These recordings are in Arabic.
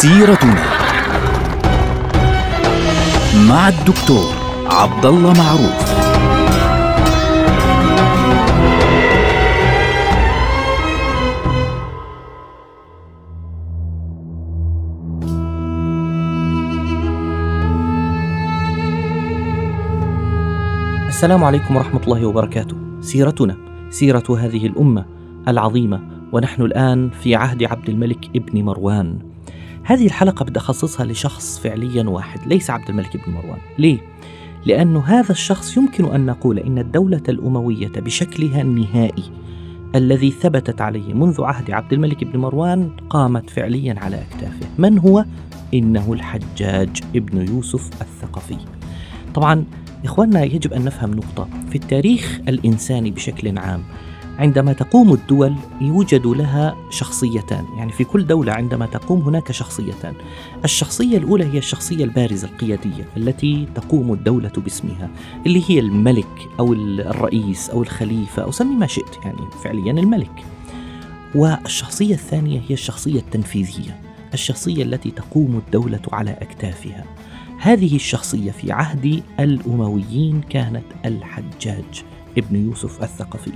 سيرتنا مع الدكتور عبد الله معروف السلام عليكم ورحمة الله وبركاته. سيرتنا سيرة هذه الأمة العظيمة ونحن الآن في عهد عبد الملك ابن مروان. هذه الحلقة بدي أخصصها لشخص فعليا واحد ليس عبد الملك ابن مروان. ليه؟ لأن هذا الشخص يمكن أن نقول إن الدولة الأموية بشكلها النهائي الذي ثبتت عليه منذ عهد عبد الملك بن مروان قامت فعليا على أكتافه. من هو؟ إنه الحجاج ابن يوسف الثقفي. طبعا إخواننا يجب أن نفهم نقطة في التاريخ الإنساني بشكل عام عندما تقوم الدول يوجد لها شخصيتان. يعني في كل دولة عندما تقوم هناك شخصيتان. الشخصية الأولى هي الشخصية البارزة القيادية التي تقوم الدولة باسمها اللي هي الملك أو الرئيس أو الخليفة أو سمي ما شئت يعني فعليا الملك. والشخصية الثانية هي الشخصية التنفيذية الشخصية التي تقوم الدولة على أكتافها. هذه الشخصية في عهد الأمويين كانت الحجاج ابن يوسف الثقفي.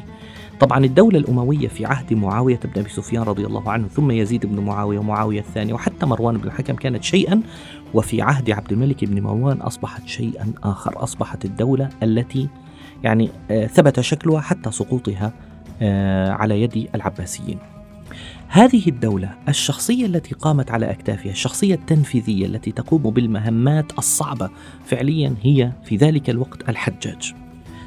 طبعا الدولة الأموية في عهد معاوية بن أبي سفيان رضي الله عنه ثم يزيد بن معاوية ومعاوية الثاني وحتى مروان بن الحكم كانت شيئا وفي عهد عبد الملك بن مروان أصبحت شيئا آخر أصبحت الدولة التي يعني آه ثبت شكلها حتى سقوطها آه على يد العباسيين. هذه الدولة الشخصية التي قامت على أكتافها الشخصية التنفيذية التي تقوم بالمهمات الصعبة فعليا هي في ذلك الوقت الحجاج.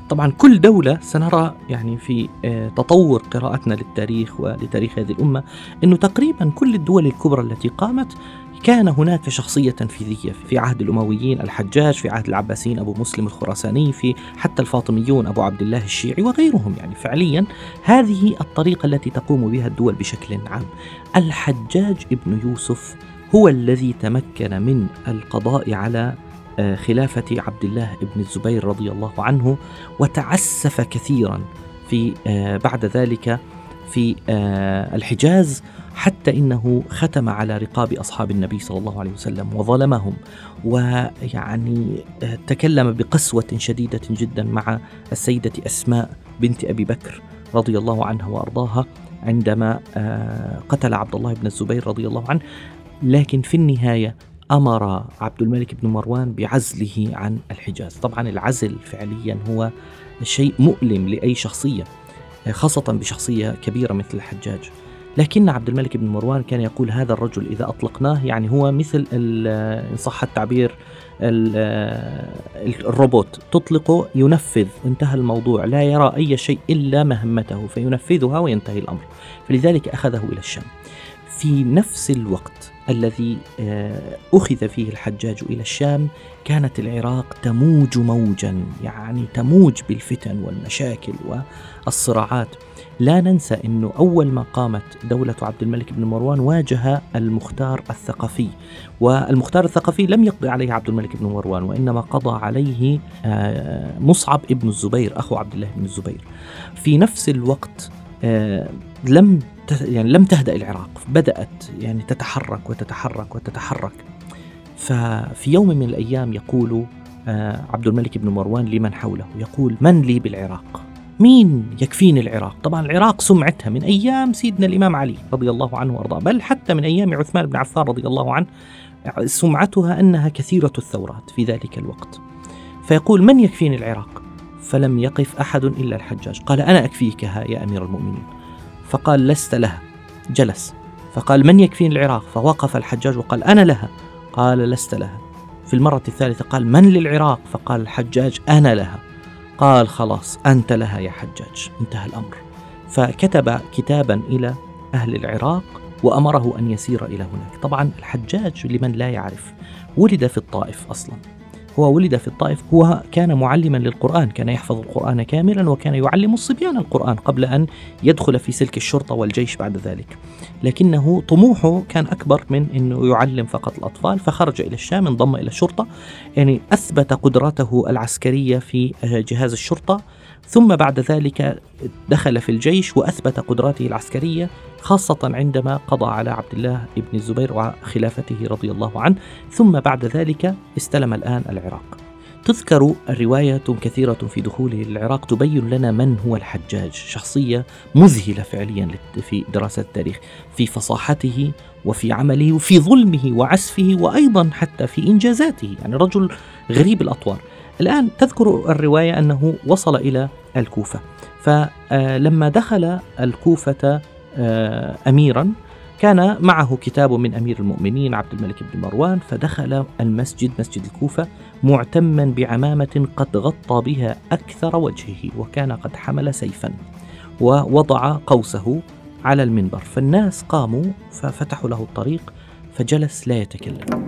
طبعا كل دولة سنرى يعني في تطور قراءتنا للتاريخ ولتاريخ هذه الأمة أنه تقريبا كل الدول الكبرى التي قامت كان هناك شخصية تنفيذية في عهد الأمويين الحجاج في عهد العباسيين أبو مسلم الخراساني في حتى الفاطميون أبو عبد الله الشيعي وغيرهم. يعني فعليا هذه الطريقة التي تقوم بها الدول بشكل عام. الحجاج ابن يوسف هو الذي تمكن من القضاء على خلافة عبد الله بن الزبير رضي الله عنه وتعسف كثيرا في بعد ذلك في الحجاز حتى إنه ختم على رقاب أصحاب النبي صلى الله عليه وسلم وظلمهم. ويعني تكلم بقسوة شديدة جدا مع السيدة أسماء بنت أبي بكر رضي الله عنها وأرضاها عندما قتل عبد الله بن الزبير رضي الله عنه. لكن في النهاية أمر عبد الملك بن مروان بعزله عن الحجاز. طبعا العزل فعليا هو شيء مؤلم لأي شخصية خاصة بشخصية كبيرة مثل الحجاج. لكن عبد الملك بن مروان كان يقول هذا الرجل إذا أطلقناه يعني هو مثل إن صح التعبير الروبوت. تطلقه ينفذ انتهى الموضوع. لا يرى أي شيء إلا مهمته فينفذها وينتهي الأمر. فلذلك أخذه إلى الشام. في نفس الوقت الذي أخذ فيه الحجاج إلى الشام كانت العراق تموج موجا يعني تموج بالفتن والمشاكل والصراعات. لا ننسى أنه أول ما قامت دولة عبد الملك بن مروان واجه المختار الثقفي والمختار الثقفي لم يقضي عليه عبد الملك بن مروان وإنما قضى عليه مصعب ابن الزبير أخو عبد الله بن الزبير. في نفس الوقت لم يعني لم تهدأ العراق بدأت يعني تتحرك وتتحرك وتتحرك. ففي يوم من الأيام يقول عبد الملك بن مروان لمن حوله يقول من لي بالعراق؟ مين يكفيني العراق؟ طبعا العراق سمعتها من أيام سيدنا الإمام علي رضي الله عنه وأرضاه بل حتى من أيام عثمان بن عفان رضي الله عنه سمعتها أنها كثيرة الثورات في ذلك الوقت. فيقول من يكفيني العراق؟ فلم يقف أحد إلا الحجاج. قال أنا أكفيكها يا أمير المؤمنين. فقال لست لها. جلس. فقال من يكفيني العراق؟ فوقف الحجاج وقال أنا لها. قال لست لها. في المرة الثالثة قال من للعراق؟ فقال الحجاج أنا لها. قال خلاص أنت لها يا حجاج. انتهى الأمر. فكتب كتابا إلى أهل العراق وأمره أن يسير إلى هناك. طبعا الحجاج لمن لا يعرف. ولد في الطائف أصلا. هو ولد في الطائف هو كان معلما للقرآن كان يحفظ القرآن كاملا وكان يعلم الصبيان القرآن قبل أن يدخل في سلك الشرطة والجيش بعد ذلك. لكنه طموحه كان أكبر من أنه يعلم فقط الأطفال فخرج إلى الشام انضم إلى الشرطة يعني أثبت قدرته العسكرية في جهاز الشرطة. ثم بعد ذلك دخل في الجيش وأثبت قدراته العسكرية خاصة عندما قضى على عبد الله بن الزبير وخلافته رضي الله عنه. ثم بعد ذلك استلم الآن العراق. تذكر الرواية كثيرة في دخوله للعراق تبين لنا من هو الحجاج. شخصية مذهلة فعليا في دراسة التاريخ في فصاحته وفي عمله وفي ظلمه وعسفه وأيضا حتى في إنجازاته. يعني رجل غريب الأطوار. الآن تذكر الرواية أنه وصل إلى الكوفة. فلما دخل الكوفة آه، أميرا كان معه كتاب من أمير المؤمنين عبد الملك بن مروان فدخل المسجد مسجد الكوفة معتما بعمامة قد غطى بها أكثر وجهه وكان قد حمل سيفا ووضع قوسه على المنبر. فالناس قاموا ففتحوا له الطريق فجلس لا يتكلم.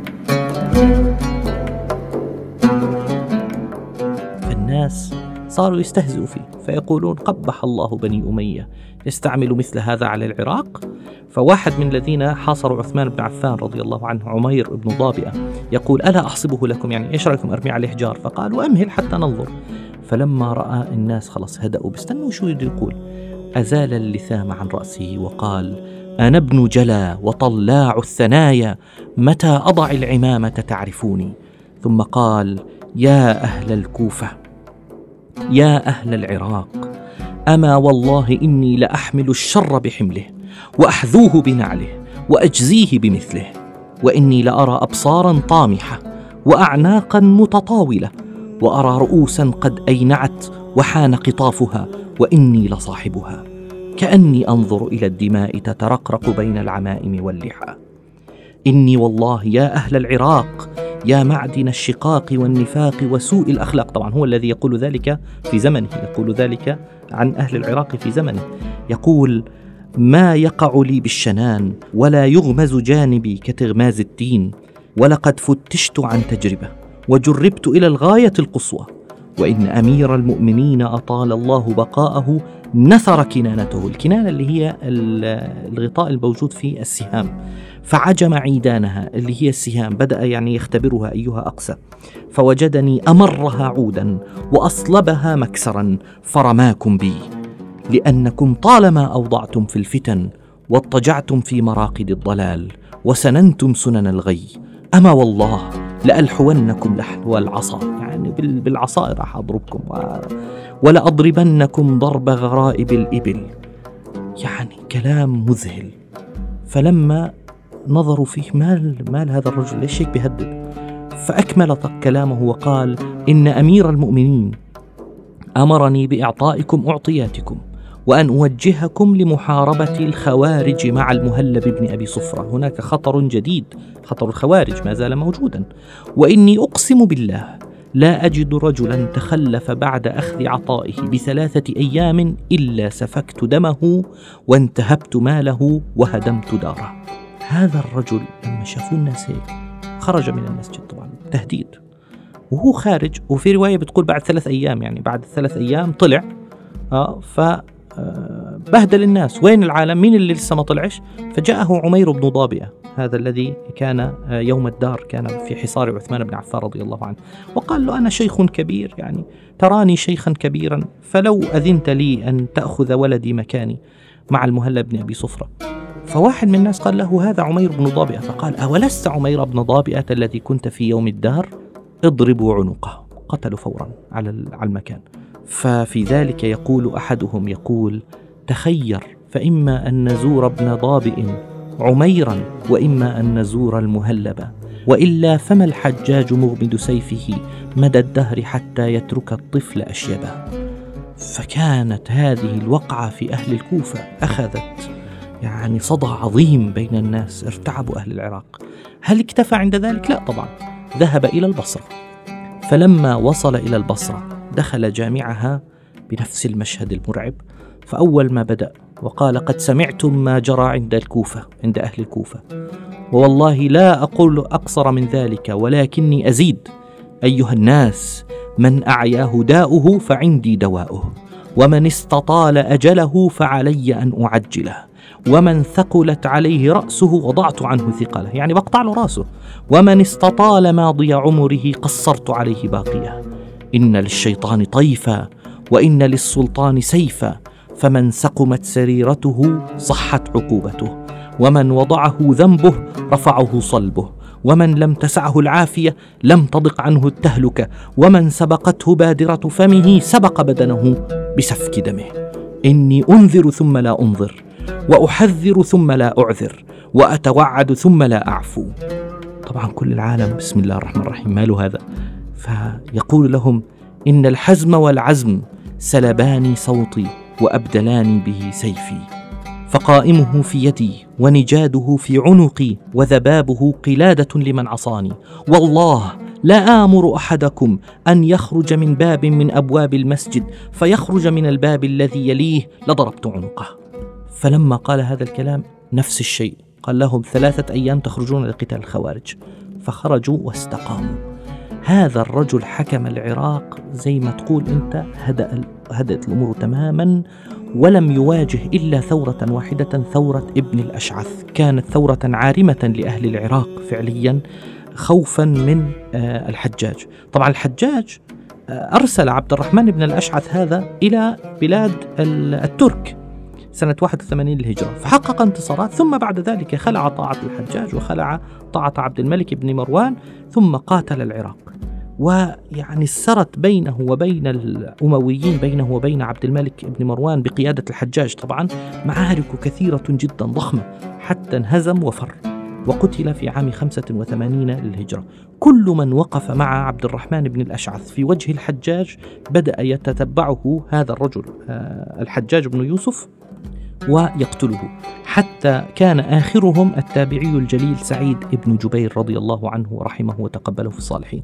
فالناس صاروا يستهزئوا فيه فيقولون قبح الله بني أمية. يستعمل مثل هذا على العراق؟ فواحد من الذين حاصروا عثمان بن عفان رضي الله عنه عمير بن ضابئة يقول ألا أحصبه لكم؟ يعني إيش رأيكم؟ أرمي عليه حجار. فقالوا أمهل حتى ننظر. فلما رأى الناس خلاص هدأوا بيستنوا شو يقول. أزال اللثام عن رأسه وقال أنا ابن جلا وطلاع الثنايا متى أضع العمامة تعرفوني؟ ثم قال يا أهل الكوفة. يا أهل العراق أما والله إني لأحمل الشر بحمله وأحذوه بنعله وأجزيه بمثله وإني لأرى أبصارا طامحة وأعناقا متطاولة وأرى رؤوسا قد أينعت وحان قطافها وإني لصاحبها كأني أنظر إلى الدماء تترقرق بين العمائم واللحى. إني والله يا أهل العراق يا معدن الشقاق والنفاق وسوء الأخلاق. طبعا هو الذي يقول ذلك في زمنه يقول ذلك عن أهل العراق في زمنه. يقول ما يقع لي بالشنان ولا يغمز جانبي كتغماز التين ولقد فتشت عن تجربة وجربت إلى الغاية القصوى. وإن أمير المؤمنين أطال الله بقاءه نثر كنانته. الكنانة اللي هي الغطاء الموجود في السهام. فعجم عيدانها اللي هي السهام بدأ يعني يختبرها أيها أقسى. فوجدني أمرها عودا وأصلبها مكسرا فرماكم بي. لأنكم طالما أوضعتم في الفتن واضطجعتم في مراقد الضلال وسننتم سنن الغي. أما والله لألحونكم لحو العصا. يعني بالعصا راح أضربكم ولأضربنكم ضرب غرائب الإبل. يعني كلام مذهل. فلما نظروا فيه مال مال هذا الرجل ليش هيك بيهدد؟ فأكمل كلامه وقال إن أمير المؤمنين أمرني بإعطائكم أعطياتكم. وأن أوجهكم لمحاربة الخوارج مع المهلب بن أبي صفرة. هناك خطر جديد خطر الخوارج ما زال موجودا. وإني أقسم بالله لا أجد رجلا تخلف بعد أخذ عطائه بثلاثة أيام إلا سفكت دمه وانتهبت ماله وهدمت داره. هذا الرجل لما شافوا الناس هيك خرج من المسجد طبعا تهديد. وهو خارج وفي رواية بتقول بعد ثلاث أيام يعني بعد ثلاث أيام طلع آه ف بهدل الناس. وين العالم؟ مين اللي لسه ما طلعش؟ فجاءه عمير بن ضابئة هذا الذي كان آه، يوم الدار كان في حصار عثمان بن عفان رضي الله عنه. وقال له أنا شيخ كبير يعني تراني شيخا كبيرا فلو أذنت لي أن تأخذ ولدي مكاني مع المهلب بن أبي صفرة. فواحد من الناس قال له هذا عمير بن ضابئة. فقال أولست عمير بن ضابئة الذي كنت في يوم الدار؟ اضربوا عنقه. قتلوا فورا على المكان. ففي ذلك يقول أحدهم يقول تخير فإما أن نزور ابن ضابئ عميرا وإما أن نزور المهلب وإلا فما الحجاج مغمد سيفه مدى الدهر حتى يترك الطفل أشيبه؟ فكانت هذه الوقعة في أهل الكوفة أخذت يعني صدى عظيم بين الناس ارتعبوا أهل العراق. هل اكتفى عند ذلك؟ لا طبعا ذهب إلى البصرة. فلما وصل إلى البصرة دخل جامعها بنفس المشهد المرعب. فأول ما بدأ وقال قد سمعتم ما جرى عند الكوفة عند أهل الكوفة. ووالله لا أقول أقصر من ذلك ولكني أزيد. أيها الناس من أعياه داؤه فعندي دواؤه. ومن استطال أجله فعلي أن أعجله. ومن ثقلت عليه رأسه وضعت عنه ثقله. يعني بقطع له رأسه. ومن استطال ماضي عمره قصرت عليه باقيه. إن للشيطان طيفا وإن للسلطان سيفا فمن سقمت سريرته صحت عقوبته ومن وضعه ذنبه رفعه صلبه ومن لم تسعه العافية لم تضق عنه التهلكه ومن سبقته بادرة فمه سبق بدنه بسفك دمه. إني أنذر ثم لا انظر وأحذر ثم لا أعذر وأتوعد ثم لا أعفو. طبعا كل العالم بسم الله الرحمن الرحيم ماله هذا؟ فيقول لهم إن الحزم والعزم سلباني صوتي وأبدلاني به سيفي فقائمه في يدي ونجاده في عنقي وذبابه قلادة لمن عصاني. والله لا آمر أحدكم أن يخرج من باب من أبواب المسجد فيخرج من الباب الذي يليه لضربت عنقه. فلما قال هذا الكلام نفس الشيء قال لهم ثلاثة أيام تخرجون لقتال الخوارج فخرجوا واستقاموا. هذا الرجل حكم العراق زي ما تقول أنت هدأ هدأت الأمور تماما ولم يواجه إلا ثورة واحدة ثورة ابن الأشعث. كانت ثورة عارمة لأهل العراق فعليا خوفا من آه، الحجاج. طبعا الحجاج آه، أرسل عبد الرحمن بن الأشعث هذا إلى بلاد الترك. سنة 81 للهجرة. فحقق انتصارات ثم بعد ذلك خلع طاعة الحجاج وخلع طاعة عبد الملك بن مروان ثم قاتل العراق. ويعني سرت بينه وبين الأمويين بينه وبين عبد الملك بن مروان بقيادة الحجاج طبعا معارك كثيرة جدا ضخمة حتى انهزم وفر وقتل في عام 85 للهجرة. كل من وقف مع عبد الرحمن بن الأشعث في وجه الحجاج بدأ يتتبعه هذا الرجل آه، الحجاج بن يوسف. ويقتله. حتى كان آخرهم التابعي الجليل سعيد بن جبير رضي الله عنه ورحمه وتقبله في الصالحين.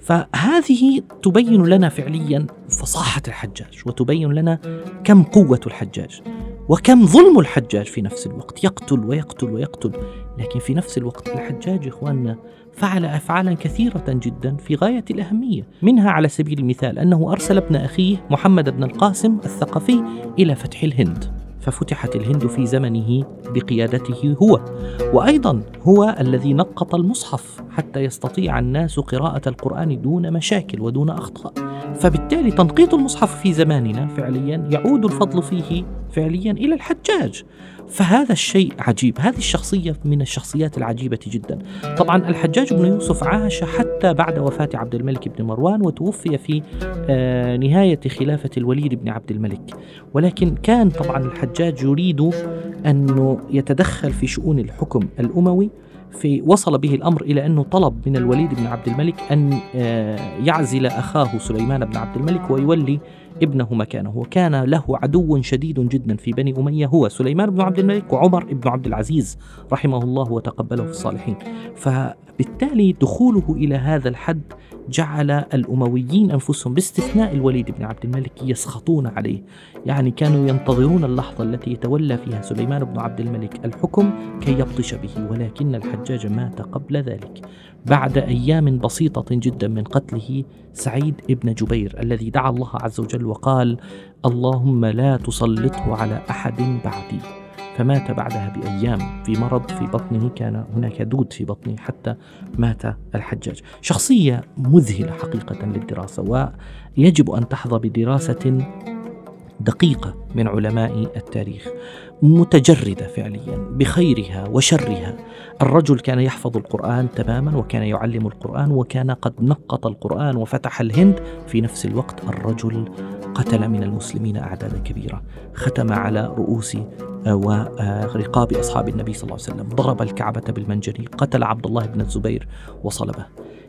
فهذه تبين لنا فعليا فصاحة الحجاج وتبين لنا كم قوة الحجاج وكم ظلم الحجاج في نفس الوقت. يقتل ويقتل ويقتل لكن في نفس الوقت الحجاج إخواننا فعل أفعالا كثيرة جدا في غاية الأهمية منها على سبيل المثال أنه أرسل ابن أخيه محمد بن القاسم الثقفي إلى فتح الهند. ففتحت الهند في زمنه بقيادته هو وأيضا هو الذي نقط المصحف حتى يستطيع الناس قراءة القرآن دون مشاكل ودون أخطاء. فبالتالي تنقيط المصحف في زماننا فعليا يعود الفضل فيه فعليا إلى الحجاج. فهذا الشيء عجيب. هذه الشخصية من الشخصيات العجيبة جدا. طبعا الحجاج بن يوسف عاش حتى بعد وفاة عبد الملك بن مروان وتوفي في آه، نهاية خلافة الوليد بن عبد الملك. ولكن كان طبعا الحجاج يريد أنه يتدخل في شؤون الحكم الأموي في وصل به الأمر إلى أنه طلب من الوليد بن عبد الملك أن آه، يعزل أخاه سليمان بن عبد الملك ويولي ابنه مكانه وكان له عدو شديد جدا في بني أمية هو سليمان بن عبد الملك وعمر بن عبد العزيز رحمه الله وتقبله في الصالحين. فبالتالي دخوله إلى هذا الحد جعل الأمويين أنفسهم باستثناء الوليد بن عبد الملك يسخطون عليه. يعني كانوا ينتظرون اللحظة التي يتولى فيها سليمان بن عبد الملك الحكم كي يبطش به ولكن الحجاج مات قبل ذلك. بعد أيام بسيطة جدا من قتله سعيد بن جبير الذي دعا الله عز وجل وقال اللهم لا تسلطه على أحد بعدي. فمات بعدها بأيام في مرض في بطنه كان هناك دود في بطنه حتى مات الحجاج. شخصية مذهلة حقيقة للدراسة ويجب أن تحظى بدراسة دقيقة من علماء التاريخ متجردة فعليا بخيرها وشرها. الرجل كان يحفظ القرآن تماما وكان يعلم القرآن وكان قد نقط القرآن وفتح الهند. في نفس الوقت الرجل قتل من المسلمين أعدادا كبيرة. ختم على رؤوس آه، ورقاب أصحاب النبي صلى الله عليه وسلم. ضرب الكعبة بالمنجنيق قتل عبد الله بن الزبير وصلبه.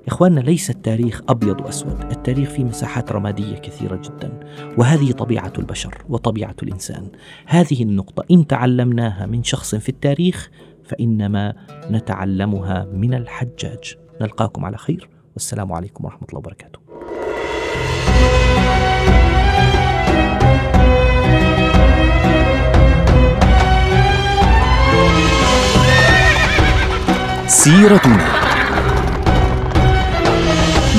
إخواننا ليس التاريخ أبيض وأسود التاريخ فيه مساحات رمادية كثيرة جدا وهذه طبيعة البشر وطبيعة الإنسان. هذه النقطة إن تعلمناها من شخص في التاريخ فإنما نتعلمها من الحجاج. نلقاكم على خير والسلام عليكم ورحمة الله وبركاته. سيرتنا.